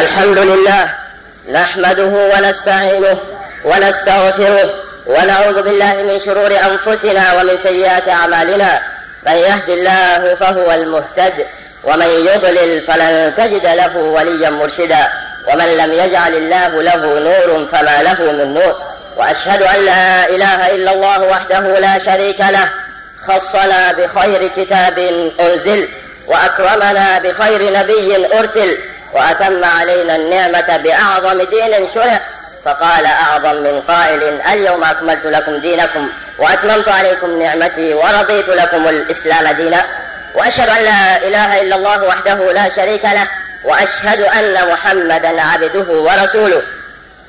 الحمد لله نحمده ونستعينه ونستغفره ونعوذ بالله من شرور انفسنا ومن سيئات اعمالنا من يهد الله فهو المهتد ومن يضلل فلن تجد له وليا مرشدا ومن لم يجعل الله له نور فما له من نور واشهد ان لا اله الا الله وحده لا شريك له خصنا بخير كتاب انزل واكرمنا بخير نبي ارسل وأتم علينا النعمة بأعظم دين شرع. فقال أعظم من قائل اليوم أكملت لكم دينكم وأتممت عليكم نعمتي ورضيت لكم الإسلام دينا. وأشهد أن لا إله إلا الله وحده لا شريك له وأشهد أن محمدا عبده ورسوله.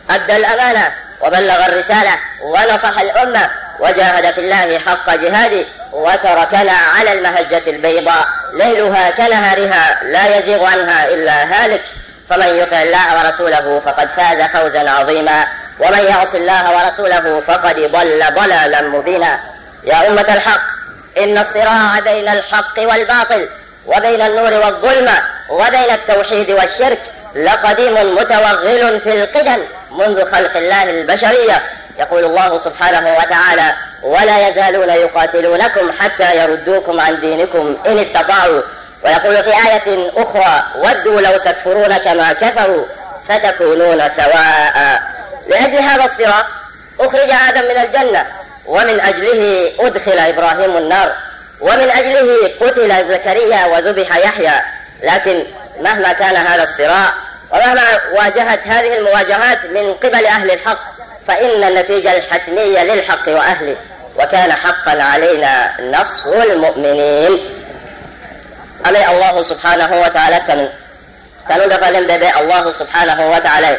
أدى الأمانة وبلغ الرسالة ونصح الأمة وجاهد في الله حق جهاده. وتركنا على المهجة البيضاء ليلها كنهارها لا يزيغ عنها إلا هالك. فمن يطع الله ورسوله فقد فاز فوزا عظيما ومن يعص الله ورسوله فقد ضل ضلالا مبينا. يا أمة الحق إن الصراع بين الحق والباطل وبين النور والظلمة وبين التوحيد والشرك لقديم متوغل في القدم منذ خلق الله البشرية. يقول الله سبحانه وتعالى ولا يزالون يقاتلونكم حتى يردوكم عن دينكم إن استطاعوا. ويقول في آية أخرى ودوا لو تكفرون كما كفروا فتكونون سواء. لأجل هذا الصراط أخرج آدم من الجنة ومن أجله أدخل إبراهيم النار ومن أجله قتل زكريا وذبح يحيى. لكن مهما كان هذا الصراع ومهما واجهت هذه المواجهات من قبل أهل الحق فإن النتيجة الحتمية للحق وأهله. وكان حقا علينا نصر المؤمنين. أما الله سبحانه وتعالى تمن تمن دفلن ببي الله سبحانه وتعالى.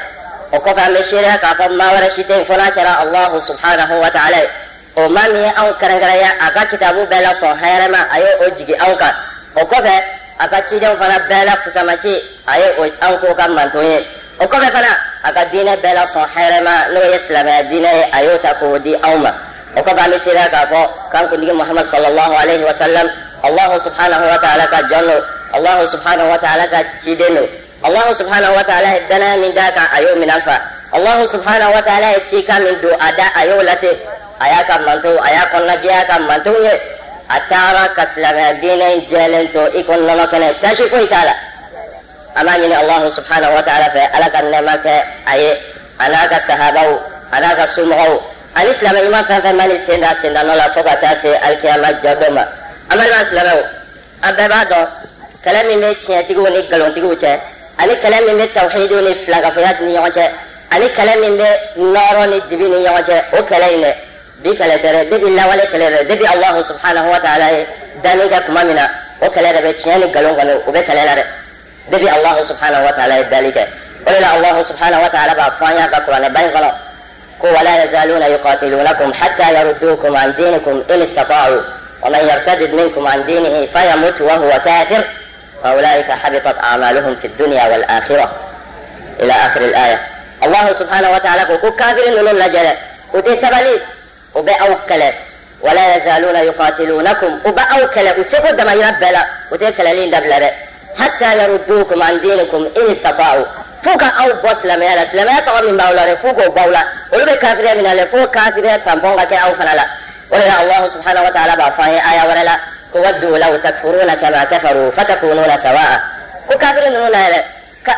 وكفى من شرك ما ورشتين فناكرا الله سبحانه وتعالى. وما مي أنكر نغريا أكا كتابو بلا صحيرا ما أيو أجيكي أنكر وكفى أكا تيجون فنا بلا فسامتي أيو أنكو كان منتوني وكفى فنا أكا دين بلا صحيرا ما نو يسلم دين أيو تكو دي أوما ciden don allahu subhanahu wa ta'ala ye danaya min d'a kan a y'o minɛ fa allahu subhanahu wa ta'ala ye cikan min don a da a y'o lase a y'a ka manto a y'a kɔnɔnajɛya ka mantow ye a taara ka silamɛya diinɛ jɛlen to i ko nɔnɔ kɛnɛ tasi foyi t'a la an b'a ɲini allahu subhanahu wa ta'ala fɛ ala ka nɛɛma kɛ a ani silamɛ ɲuman fɛn fɛn mali sen da sen da nɔ la fo ka taa se alikiyama jɔ dɔ ma. An balima silamɛw a bɛɛ b'a dɔn kɛlɛ min bɛ tiɲɛtigiw ni nkalontigiw cɛ ani kɛlɛ min bɛ tawhidiw ni filagafoya ni ɲɔgɔn cɛ ani kɛlɛ min bɛ nɔɔrɔ ni dibi ni ɲɔgɔn cɛ o kɛlɛ in dɛ bi kɛlɛ tɛ dɛ depi lawale kɛlɛ dɛ depi alahu subhanahu wa ta'ala ye danni kɛ tuma min na o kɛlɛ de bɛ tiɲɛ ni nkalon kɔni o bɛ kɛlɛ la dɛ depi alahu subhanahu wa ta'ala ye dali kɛ o de la alahu subhanahu wa ta'ala b'a fɔ an y'a ka kuranɛ ba in kɔnɔ wala yazaluna yuqatilunakum hatta yaruddukum an dinikum in istata'u ومن يرتد منكم عن دينه فيمت وهو كافر. فأولئك حبطت أعمالهم في الدنيا والآخرة. إلى آخر الآية. الله سبحانه وتعالى كو كافر نون لجل وتي سبلي وبي أوكل. ولا يزالون يقاتلونكم. وبا أوكل. وسيكو دما يربلا. وتي كلالين دبلا حتى يردوكم عن دينكم إن استطاعوا. فوق أو بوس لما يلا سلما يتغى من باولا فوق باولا ولو كافر من الله فوق كافر تنبونغا كي أو فنالا ولذا الله سبحانه وتعالى بأفاهي آية وللا ودوا لو تكفرون كما كفروا فتكونون سواء كو كافر نون لا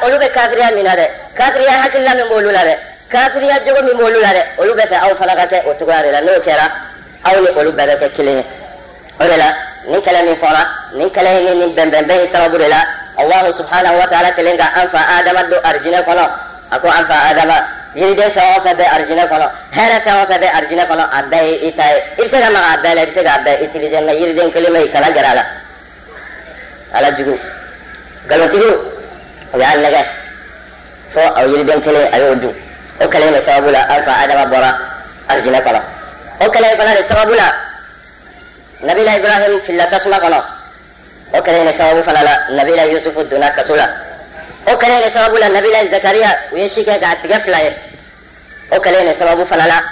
olu be kafiriya min na dɛ kafiriya hakilila min b'olu la dɛ kafiriya jogo min b'olu la dɛ olu bɛ fɛ aw fana ka kɛ o cogoya de la n'o kɛra aw ni olu bɛɛ bɛ kɛ kelen ye o de la nin kɛlɛ min fɔra nin kɛlɛ in ni nin bɛnbɛnbɛn in sababu de la allahu subhanahu wa ta'ala kelen ka an fa adama don arijinɛ kɔnɔ a ko an fa adama yiriden fɛn o fɛn bɛ arijinɛ kɔnɔ hɛrɛ fɛn o fɛn bɛ arijinɛ kɔnɔ a bɛɛ ye i ta ye i bɛ se ka maga a bɛɛ la i bɛ se k'a bɛɛ utiliser mɛ yiriden kelen bɛ yen kana gɛrɛ a la ala jugu nkalontigiw o y'a nɛgɛ fo a yiriden kelen a y'o dun o kɛlɛ in de sababu la an fa adama bɔra arijinɛ kɔnɔ o kɛlɛ in fana de sababu la ibrahim filila tasuma kɔnɔ o kɛlɛ in de sababu fana la nabila yusufu donna kaso la o in de sababu la nabila zakariya u ye si kɛ k'a tigɛ fila ye o in de sababu fana la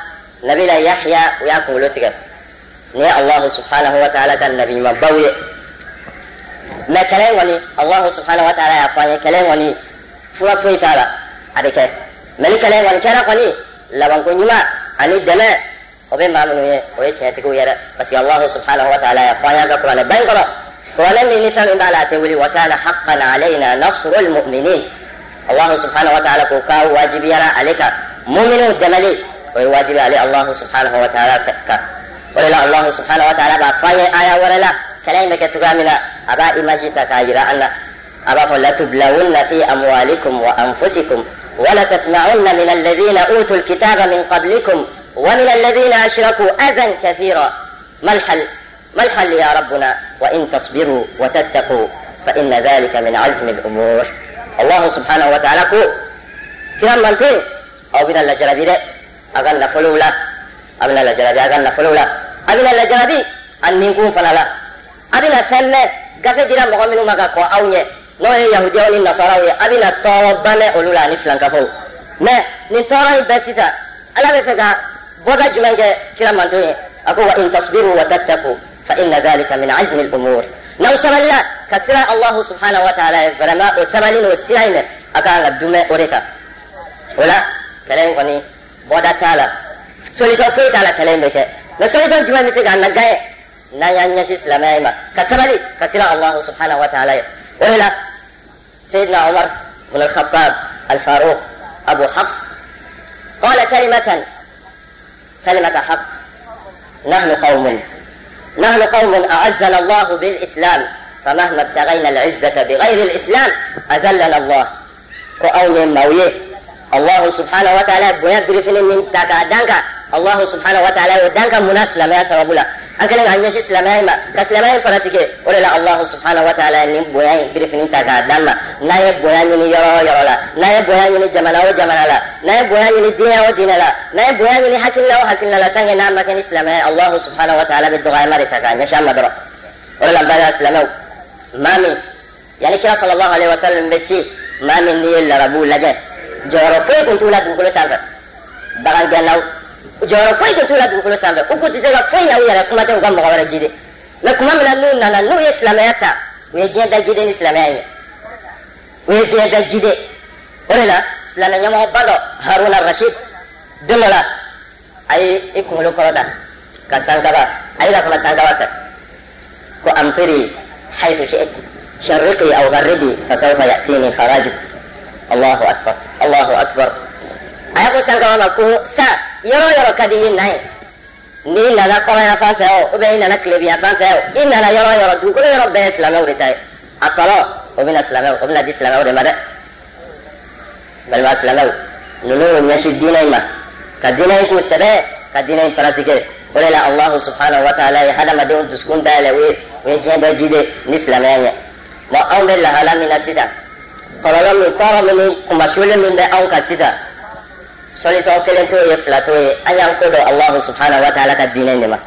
nabila yahya u y'a kunkolo tigɛ ni allahu subhanahu wa ta'ala ka nabi ɲumanbaw ye mɛ kɛlɛ in kɔni allahu subhanahu wa ta'ala y'a fɔ an ye kɛlɛ in kɔni fura foyi t'a la a bɛ kɛ mɛ ni kɛlɛ kɔni kɛra kɔni labanko ɲuman ani dɛmɛ o bɛ maa minnu ye o ye tiɲɛtigiw ye dɛ parce que alahu subhanahu wa ta'ala y'a fɔ an y'a ka kuranɛ ba in kɔnɔ ولم نفهم إن بعد تولي وكان حقا علينا نصر المؤمنين. الله سبحانه وتعالى كوكا واجب يرى عليك. مؤمن الدملي ويواجب علي الله سبحانه وتعالى كك ولله الله سبحانه وتعالى ما فاي آية ورلا. كلامك تقامنا. أباء إمجيتا كايرا أن أبا فلا تبلون في أموالكم وأنفسكم. ولا تسمعن من الذين أوتوا الكتاب من قبلكم. ومن الذين أشركوا أذى كثيرا. ما الحل؟ ما الحل يا ربنا وإن تصبروا وتتقوا فإن ذلك من عزم الأمور الله سبحانه وتعالى كو كلام منتوي أو بنا الجربي ده أغن نفلولا أبنا الجربي أغن نفلولا أبنا الجربي أن نكون فنالا أبنا فنة gafe dira mɔgɔ minnu ma ka kɔ aw ɲɛ n'o ye yahudiyaw ni nasaraw ye a bɛna tɔɔrɔba mɛn olu la ani filankafow mɛ nin tɔɔrɔ in bɛɛ sisan ala bɛ fɛ ka bɔda jumɛn kɛ kira manto ye a ko wa in tasbiru wa tattaku فإن ذلك من عزم الأمور. نو سبلا كسر الله سبحانه وتعالى فرما وسبلا وسيعنا أكان لدوما أوريكا. ولا؟ كلام قني بودا تالا. سوليسون فوي تالا كلام بيكا نسوليسون جمع مسيقا نقايا نايا نشي سلامي ما. كسبلا كسر الله سبحانه وتعالى. ولا؟ سيدنا عمر بن الخطاب الفاروق أبو حفص قال كلمة كلمة حق. نحن قوم. نحن قوم أعزنا الله بالإسلام فمهما ابتغينا العزة بغير الإسلام أذلنا الله. كأون مويه. الله سبحانه وتعالى بيبرفن من تكادنك الله سبحانه وتعالى ودنك مناسلة يا سبب kɛlen k'an ɲɛsin silamɛya ma ka silamɛya in paratike o de la allahu subhanahu wa taala ye nin bonya in birifini ta k'a d'an ma n'a ye bonya ɲini yɔrɔ o yɔrɔ la n'a ye bonya ɲini jamana o jamana la n'a ye bonya ɲini diinɛ o diinɛ la n'a ye bonya ɲini hakilila o hakilila la tant que n'a ma kɛ ni silamɛya ye allahu subhanahu wa taala bɛ dɔgɔyama de ta k'a ɲɛsin an ma dɔrɔn o de la n balima silamɛw maa min yanni kira sallallahu alaihi wa sallam bɛ ci maa min n'i ye larabuw lajɛ jɔyɔrɔ foyi tun t'u la dugukolo sanfɛ bagan gɛnnaw jɔyɔrɔ foyi tun t'u la dugukolo sanfɛ u kun tɛ se ka foyi ɲa u yɛrɛ kuma tɛ u ka mɔgɔ wɛrɛ jide mɛ kuma min na n'u nana n'u ye silamɛya ta u ye diɲɛ dajide ni silamɛya ye u ye diɲɛ dajide o de la silamɛ ɲɛmɔgɔba dɔ haruna rashid don dɔ la a ye i kunkolo kɔrɔ da ka sankaba a ye ka kuma sankaba fɛ ko amtiri حيث شئت شرقي أو غربي فسوف يأتيني فرجك الله أكبر الله أكبر yɔrɔ o yɔrɔ ka di i ye na ye. N'i nana kɔrɔya fan fɛ o i nana tilebiya fan fɛ o i nana yɔrɔ o yɔrɔ dugukolo yɔrɔ bɛɛ ye silamɛw de ta ye. A tɔnɔ o bɛna silamɛw o bɛna di silamɛw de ma dɛ. Balima silamɛw ninnu y'o ɲɛsin diinɛ in ma. Ka diinɛ in k'u sɛbɛ ka diinɛ in paratike o de la alahu subhanahu wa taala ye hadamadenw dusukun dayɛlɛ o ye o ye diɲɛ bɛɛ dide ni silamɛya ɲɛ. Bɔn anw bɛ lahala min na sisan. Kɔlɔlɔ min tɔɔrɔ min ni kumasulen min bɛ anw kan sisan. Solution kelen t'o ye fila t'o ye an y'an ko dɔn alahu subhanahu wa taala ka diinɛ de ma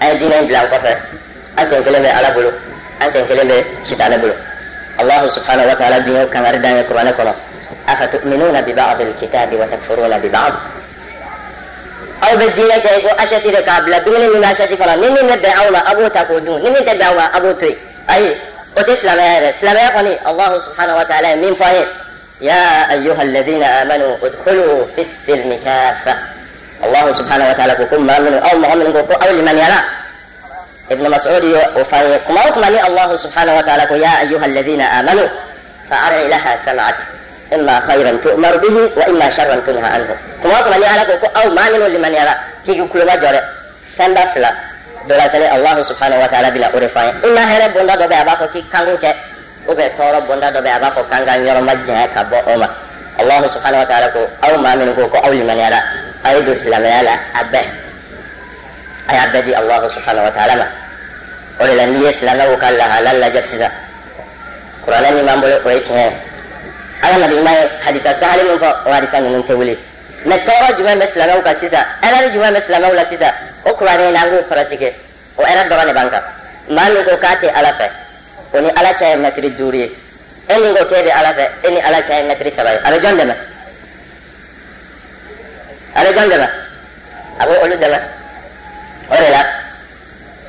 an ye diinɛ in bila an kɔfɛ an sen kelen bɛ ala bolo an sen kelen bɛ sitanɛ bolo alahu subhanahu wa taala dun ye kangari dan ye kuranɛ kɔnɔ afatuminuna bibadi lkitabi wa takfuruna bibad aw bɛ diinɛ kɛ ko asɛti de k'a bila dumuni min bɛ asɛti kɔnɔ ni min bɛ bɛn aw ma a b'o ta k'o dun ni min tɛ bɛn aw ma a b'o to yen ayi o tɛ silamɛya yɛrɛ silamɛya kɔni alahu subhanahu wa taala ye min fɔ an ye يا أيها الذين آمنوا ادخلوا في السلم كافة. الله سبحانه وتعالى كم من أو ما من أو لمن يرى. ابن مسعود وفاي كما أكمل الله سبحانه وتعالى يا أيها الذين آمنوا. فأرع لها سمعك. إما خيرا تؤمر به وإما شرا تنهى عنه. كما أكمل على أو ما من لمن يرى. كي كل ما جرى سنبفلا دولا الله سبحانه وتعالى بلا أرفاي إما هرب بندا دو بأبا كي كانوا o bɛ tɔɔrɔ bonda dɔ bɛ a b'a fɔ k'an ka yɔrɔ ma janya ka bɔ o ma allahu subhanahu wa ta'ala ko aw maa minnu ko ko aw limaniyara a ye don silamɛya la a bɛɛ a y'a bɛɛ di allahu subhanahu wa ta'ala ma. O de la n'i ye silamɛw ka lahala lajɛ sisan kuranɛ min b'an bolo o ye tiɲɛ ye ala nabi ɲuman ye hadisa sahali min fɔ o hadisa ninnu tɛ wuli mɛ tɔɔrɔ jumɛn bɛ silamɛw kan sisan ɛrɛri jumɛn bɛ silamɛw la sisan o kuranɛ in na an k'o paratike o ɛrɛ dɔrɔn de b'an kan maa min ko k'a tɛ ala fɛ o ni ala cɛ ye mɛtiri duuru ye e min ko k'e bɛ ala fɛ e ni ala cɛ ye mɛtiri saba ye a bɛ jɔn dɛmɛ a bɛ jɔn dɛmɛ a bɛ olu dɛmɛ o de la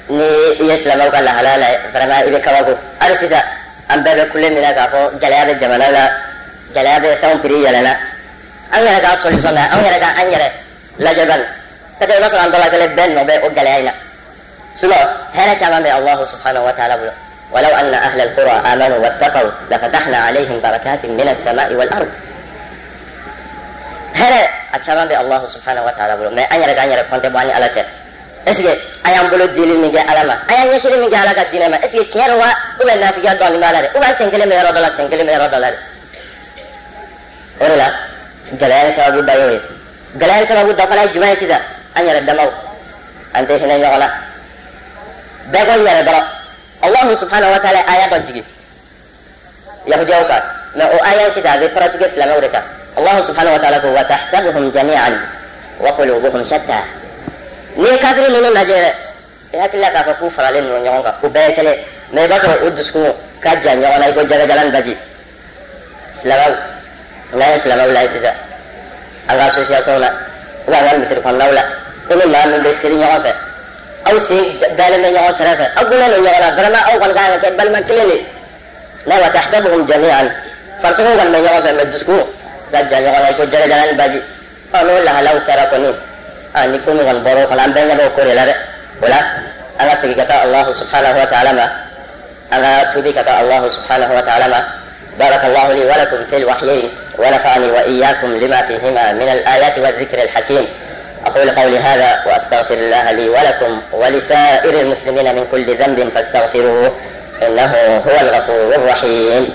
ni i ye silamɛw ka lahalaya la vraiment i bɛ kabako hali sisan an bɛɛ bɛ kule min na k'a fɔ gɛlɛya bɛ jamana la gɛlɛya bɛ fɛnw piri yɛlɛnna an yɛrɛ ka solution na an yɛrɛ ka an yɛrɛ lajɛ bani peut-être i b'a sɔrɔ an dɔ la kelen bɛɛ nɔ bɛ o gɛlɛya in na sinon hɛrɛ caman bɛ Allahu subhanahu wa ta'ala bolo ولو أن أهل القرى آمنوا واتقوا لفتحنا عليهم بركات من السماء والأرض diinɛ ma est ce que tiɲɛ don wa ou bien nafigiya dɔɔnin b'a la dɛ ou bien sen kelen bɛ yɔrɔ dɔ la sen kelen bɛ yɔrɔ dɔ la dɛ o de la gɛlɛya in sababu dɔ y'o ye gɛlɛya in sababu dɔ fana ye jumɛn ye sisan an yɛrɛ damaw an tɛ hinɛ ɲɔgɔn na bɛɛ ko n yɛrɛ dɔrɔn Allahu subhanahu wa ta'ala ye aya dɔ jigin yahudiyaw kan mais o aya sisan a bɛ pratiquer silamɛw de kan الله سبحانه وتعالى هو وتحسبهم جميعا وقلوبهم شتى ni kafiri ninnu lajɛ i hakilila k'a fɔ k'u faralen ninnu ɲɔgɔn kan u bɛɛ ye kelen mɛ i b'a sɔrɔ u dusukun ka jan ɲɔgɔn na i ko jɛgɛjalan daji silamɛw n'an ye silamɛw lajɛ sisan an ka association na ou bien an ka misiri kɔnɔnaw la i ni maa min bɛ seli ɲɔgɔn fɛ aw sen dalen bɛ ɲɔgɔn kɛrɛfɛ aw gunnen don ɲɔgɔn na vraiment aw kɔni kan ka kɛ balima kelen de n'a wa tahsabuhum jami'an farisogo kɔni bɛ ɲɔgɔn fɛ mɛ dusukun gajja ɲɔgɔn na i ko jɛgɛjalan baji ɔ n'o lahalaw kɛra kɔni a ni ko min kɔni bɔra o kɔnɔ an bɛɛ ɲɛ b'o ko de la dɛ o la an ka segin ka taa allahu subhanahu wa ta'ala ma an ka tubi ka taa allahu subhanahu wa ta'ala ma بارك الله لي ولكم في الوحيين ونفعني وإياكم لما فيهما من الآيات والذكر الحكيم أقول قولي هذا وأستغفر الله لي ولكم ولسائر المسلمين من كل ذنب فاستغفروه إنه هو الغفور الرحيم.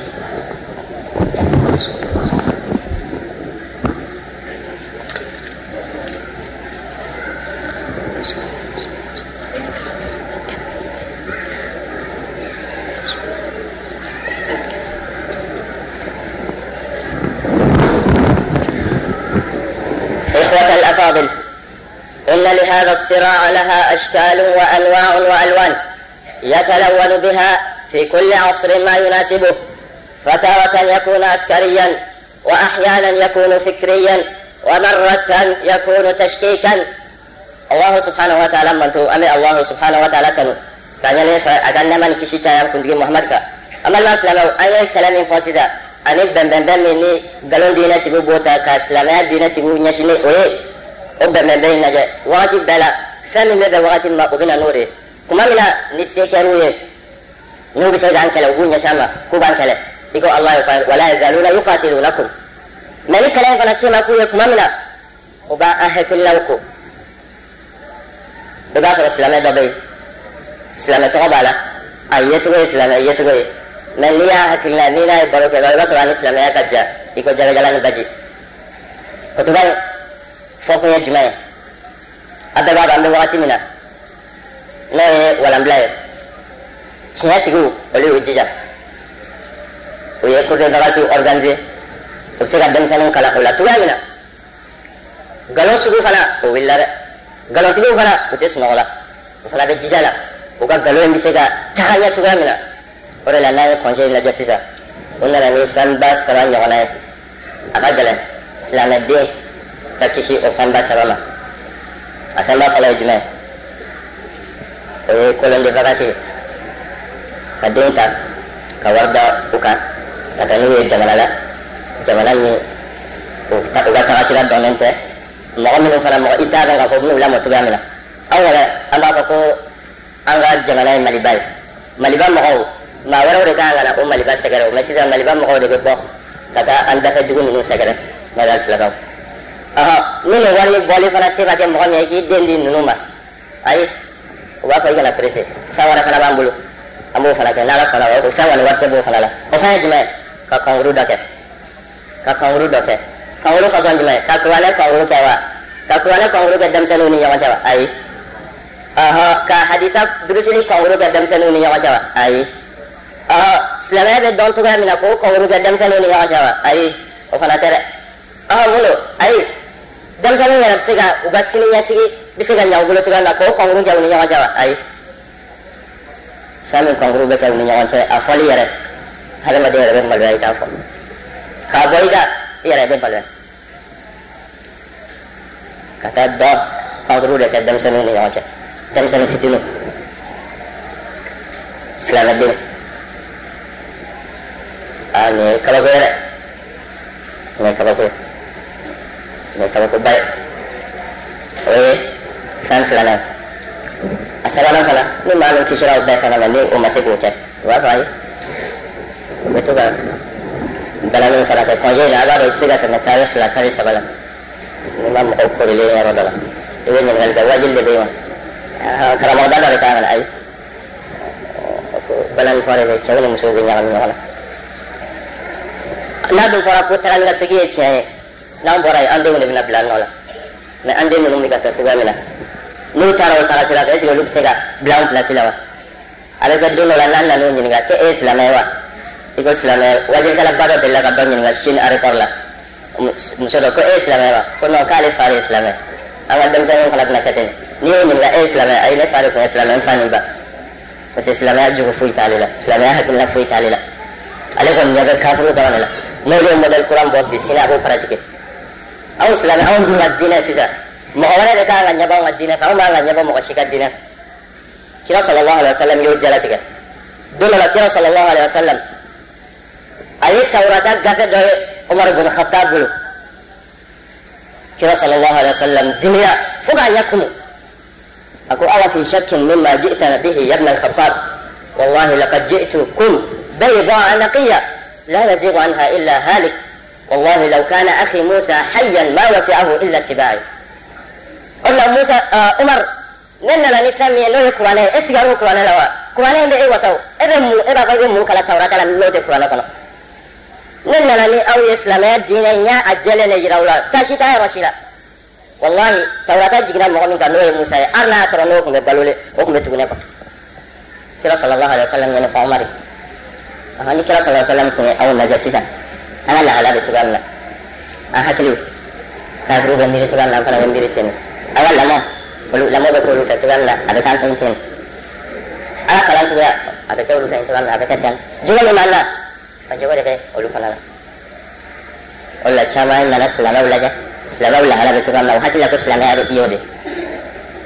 إن لهذا الصراع لها أشكال وأنواع وألوان يتلون بها في كل عصر ما يناسبه فتارة يكون عسكريا وأحيانا يكون فكريا ومرة يكون تشكيكا. الله سبحانه وتعالى من تو أمي الله سبحانه وتعالى تنو. كان يلي أجانا من كشي تايم كنت محمد كا. أما الناس لما أي كلام فاسدا أني بن بن بن مني قالون دينا تقول بوتا كاسلامات دينا تقول نشني ويه o bɛnbɛn bɛ lajɛ wagati bɛɛ la fɛn min bɛ bɛn wagati ma o bɛ na n'o de ye tuma min na ni se kɛr'u ye n'u bɛ se k'an kɛlɛ u b'u ɲɛsin an ma k'u b'an kɛlɛ i ko ala fa wala yazaluna yuqatilunakum mɛ ni kɛlɛ in fana se ma k'u ye tuma min na u b'an hakilinaw ko i b'a sɔrɔ silamɛ dɔ bɛ yen silamɛ tɔgɔ b'a la a yecogo ye silamɛ yecogo ye mɛ n'i y'a hakilina n'i n'a ye baro kɛ dɔrɔn i b'a sɔrɔ a ni silamɛya ka jan i ko jagajala ni baji o tuma ye cour de vacances organiser u bɛ se ka denmisɛnninw kalan o la cogoya min na nkalon sugu fana o wulila dɛ nkalontigiw fana u tɛ sunɔgɔ la u fana bɛ jija la u ka nkalon in bɛ se ka taga ɲɛ cogoya min na o de la n'a ye congé in lajɛ sisan u nana ni fɛnba saba ɲɔgɔnna ye a ka gɛlɛn silamɛden ka kisi o fɛnba saba ma a fɛnba fɔlɔ ye jumɛn o ye kolon de vacances ye ka den ta ka wari da u kan ka taa n'u ye jamana la jamana min u ka taga sira dɔnnen tɛ mɔgɔ minnu fana mɔgɔ i t'a dɔn k'a fɔ b'u lamɔ cogoya min na anw yɛrɛ an b'a fɔ ko an ka jamana ye maliba ye maliba mɔgɔw maa wɛrɛw de kan ka na o maliba sɛgɛrɛ mɛ sisan maliba mɔgɔw de bɛ bɔ ka taa an dafɛ dugu ninnu sɛgɛrɛ n'o ye alisilamɛw minnu wari bɔli fana se ka kɛ mɔgɔ min ye k'i den di ninnu ma ayi u b'a fɔ i kana perese fɛn wɛrɛ fana b'an bolo. An b'o fana kɛ n'ala sɔnna o fɛn kɔni wari tɛ b'o fana la. O fɛn ye jumɛn ka kankuru dɔ kɛ ka kankuru dɔ kɛ kankuru fasɔn jumɛn ka kuranɛ kankuru kɛ wa. Ka kuranɛ kankuru kɛ denmisɛnninw ni ɲɔgɔn cɛ wa ayi ɔhɔ ka hadisa durusili kankuru kɛ denmisɛnninw ni ɲɔgɔn cɛ wa ayi ɔhɔ silamɛya bɛ dɔn cogoya min na k'o kankuru kɛ denmisɛnninw ni ɲɔgɔn cɛ wa ayi o fana tɛ dɛ. Ɔhɔ mun don ayi denmisɛnninw yɛrɛ bɛ se ka u ka sini ɲɛsigi bɛ se ka u bolo na k'o kankuru kɛ u ni ɲɔgɔn cɛ wa ayi fɛn min kankuru bɛ kɛ u ni ɲɔgɔn cɛ a fɔli yɛrɛ hadamaden yɛrɛ bɛ maloya i fɔ k'a bɔ i da i yɛrɛ bɛ maloya ka taa ne kaba ko bare o ye fɛn filanan a sabanan fana ni maa min kisira o bɛɛ fana ma ni o ma se k'o kɛ o b'a fɔ ayi u bɛ to ka balani fana kɛ kari fila kari saba la ni ma mɔgɔw korilen yɔrɔ dɔ la i bɛ ɲininkali kɛ wajibi de bɛ yen na ayi balani fɔra de cɛw ni musow n'an bɔra yen an denw de bɛna bila nɔ la mɛ an den ninnu bɛ ka kɛ cogoya min na n'u taara o taga sira fɛ est olu bɛ se ka bila an pilasi la wa. A bɛ kɛ don dɔ la n'an nan'u ɲininka ko ye silamɛ wa. I ko silamɛ wajilikɛlaba dɔ delila ka dɔ ɲininka sini aéroport la muso dɔ ko e ye silamɛ wa. Ko non k'ale fa de ye silamɛ an ka denmisɛnninw fana bɛna kɛ ten n'i y'o ɲininka e ye silamɛ ayi ne fa de tun ye silamɛ n fa ni ba parce que silamɛya jogo foyi t'ale la silamɛya hakilina foyi t'ale la. Ale kɔni ɲɛ bɛ kafuru dɔrɔn de la n'olu ye modèle kuran bɔ bi sini a b'o pratiquer أوسلم أو من الدين سيدا. ما هو لا يدك على نبأ الدين فهو ما على نبأ مغشك الدين. كلا صلى الله عليه وسلم يوجد لك دون الله كلا صلى الله عليه وسلم. أي توراة جاءت ده عمر بن الخطاب له كلا صلى الله عليه وسلم دنيا فوق أن يكون. أقول أنا في شك مما جئت به يا ابن الخطاب. والله لقد جئتكم بيضاء نقية. لا يزيغ عنها إلا هالك. والله لو كان أخي موسى حيا ما وسعه إلا اتباعي قال موسى آه عمر نن لا نفهم نو القرآن اسيغارو القرآن لوا. القرآن بي وسو؟ ابن مو ابا قال مو كلا توراة لا نو القرآن كنا نن لا ني أو إسلام الدين يا أجل نجراولا تاشيتا رشيلا. والله توراة جينا مغنم كان نو موسى. أرنا سر نو كم بلولي وكم تغني كلا صلى الله عليه وسلم ينفع عمري. ni kira sallallahu alaihi wasallam kun aw naja sisan lamɔ olu lamɔ bɛ k'olu fɛ cogoya min na a bɛ k'an fɛ ten an ka kalan cogoya a bɛ kɛ olu fɛ cogoya min na a bɛ kɛ ten jogo min b'an na ka jogo de kɛ olu fana la o de la caman nana silamɛw lajɛ silamɛw lahala bɛ cogoya min na o hakili la ko silamɛya bɛ i y'o de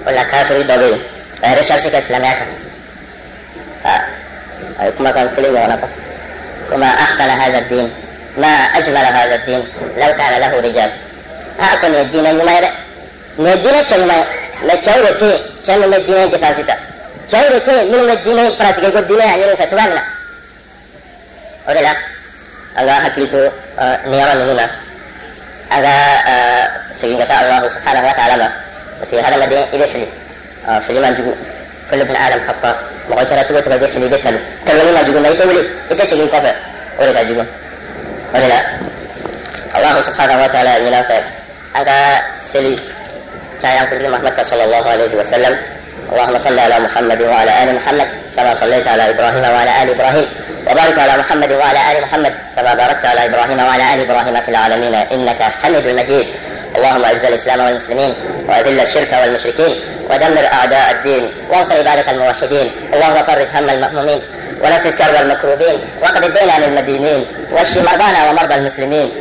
o de la kafiri dɔ bɛ yen a ye recherche kɛ silamɛya kan a ye kumakan kelen ɲɔgɔnna fɔ وما أحسن هذا الدين ما أجمل هذا الدين. لو كان له رجال. أكون الدين يوم يلا نجينا كم ما كم وكي كم ما الدين يفاسيتا كم وكي من ما الدين يفاسيتا كم الدين يعني نفتوه لنا أولا الله حكيته آه، نيرا لنا هذا آه، سيدنا الله سبحانه وتعالى. مسيح هذا ما دين آه، إلى فلي فلي ما نجوا كل ابن عالم خطا مغيرة توت غير فلي بيتلو كل ما نجوا ما يتولي. يتسجن كفر. أولا نجوا o de la alahu subhanahu wa ta'ala ɲinan fɛ an ka seli caya kuntigi محمد صلى الله عليه وسلم اللهم صل على محمد وعلى ال محمد كما صليت على إبراهيم وعلى ال إبراهيم وبارك على محمد وعلى ال محمد كما باركت على إبراهيم وعلى ال إبراهيم في العالمين انك حميد مجيد اللهم اعز الاسلام والمسلمين واذل الشرك والمشركين ودمر اعداء الدين وانصر عبادك الموحدين اللهم فرج هم المهمومين ونفس كرب المكروبين. واقض الدين عن المدينين واشف مرضانا ومرضى المسلمين.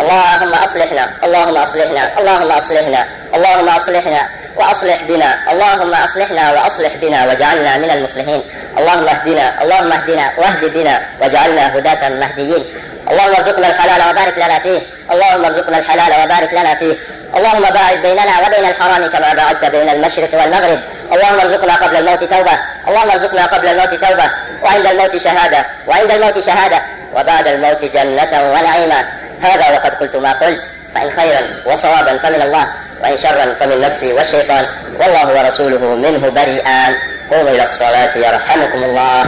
اللهم أصلحنا اللهم أصلحنا اللهم أصلحنا اللهم أصلحنا وأصلح بنا اللهم أصلحنا وأصلح بنا واجعلنا من المصلحين. اللهم اهدنا اللهم اهدنا واهد بنا واجعلنا هداة مهديين. اللهم ارزقنا الحلال وبارك لنا فيه اللهم ارزقنا الحلال وبارك لنا فيه. اللهم باعد بيننا وبين الحرام كما باعدت بين المشرق والمغرب. اللهم ارزقنا قبل الموت توبة. اللهم ارزقنا قبل الموت توبة. وعند الموت شهادة. وعند الموت شهادة. وبعد الموت جنة ونعيما. هذا وقد قلت ما قلت. فإن خيرا وصوابا فمن الله. وإن شرا فمن نفسي والشيطان. والله ورسوله منه بريئان. قوموا إلى الصلاة يرحمكم الله.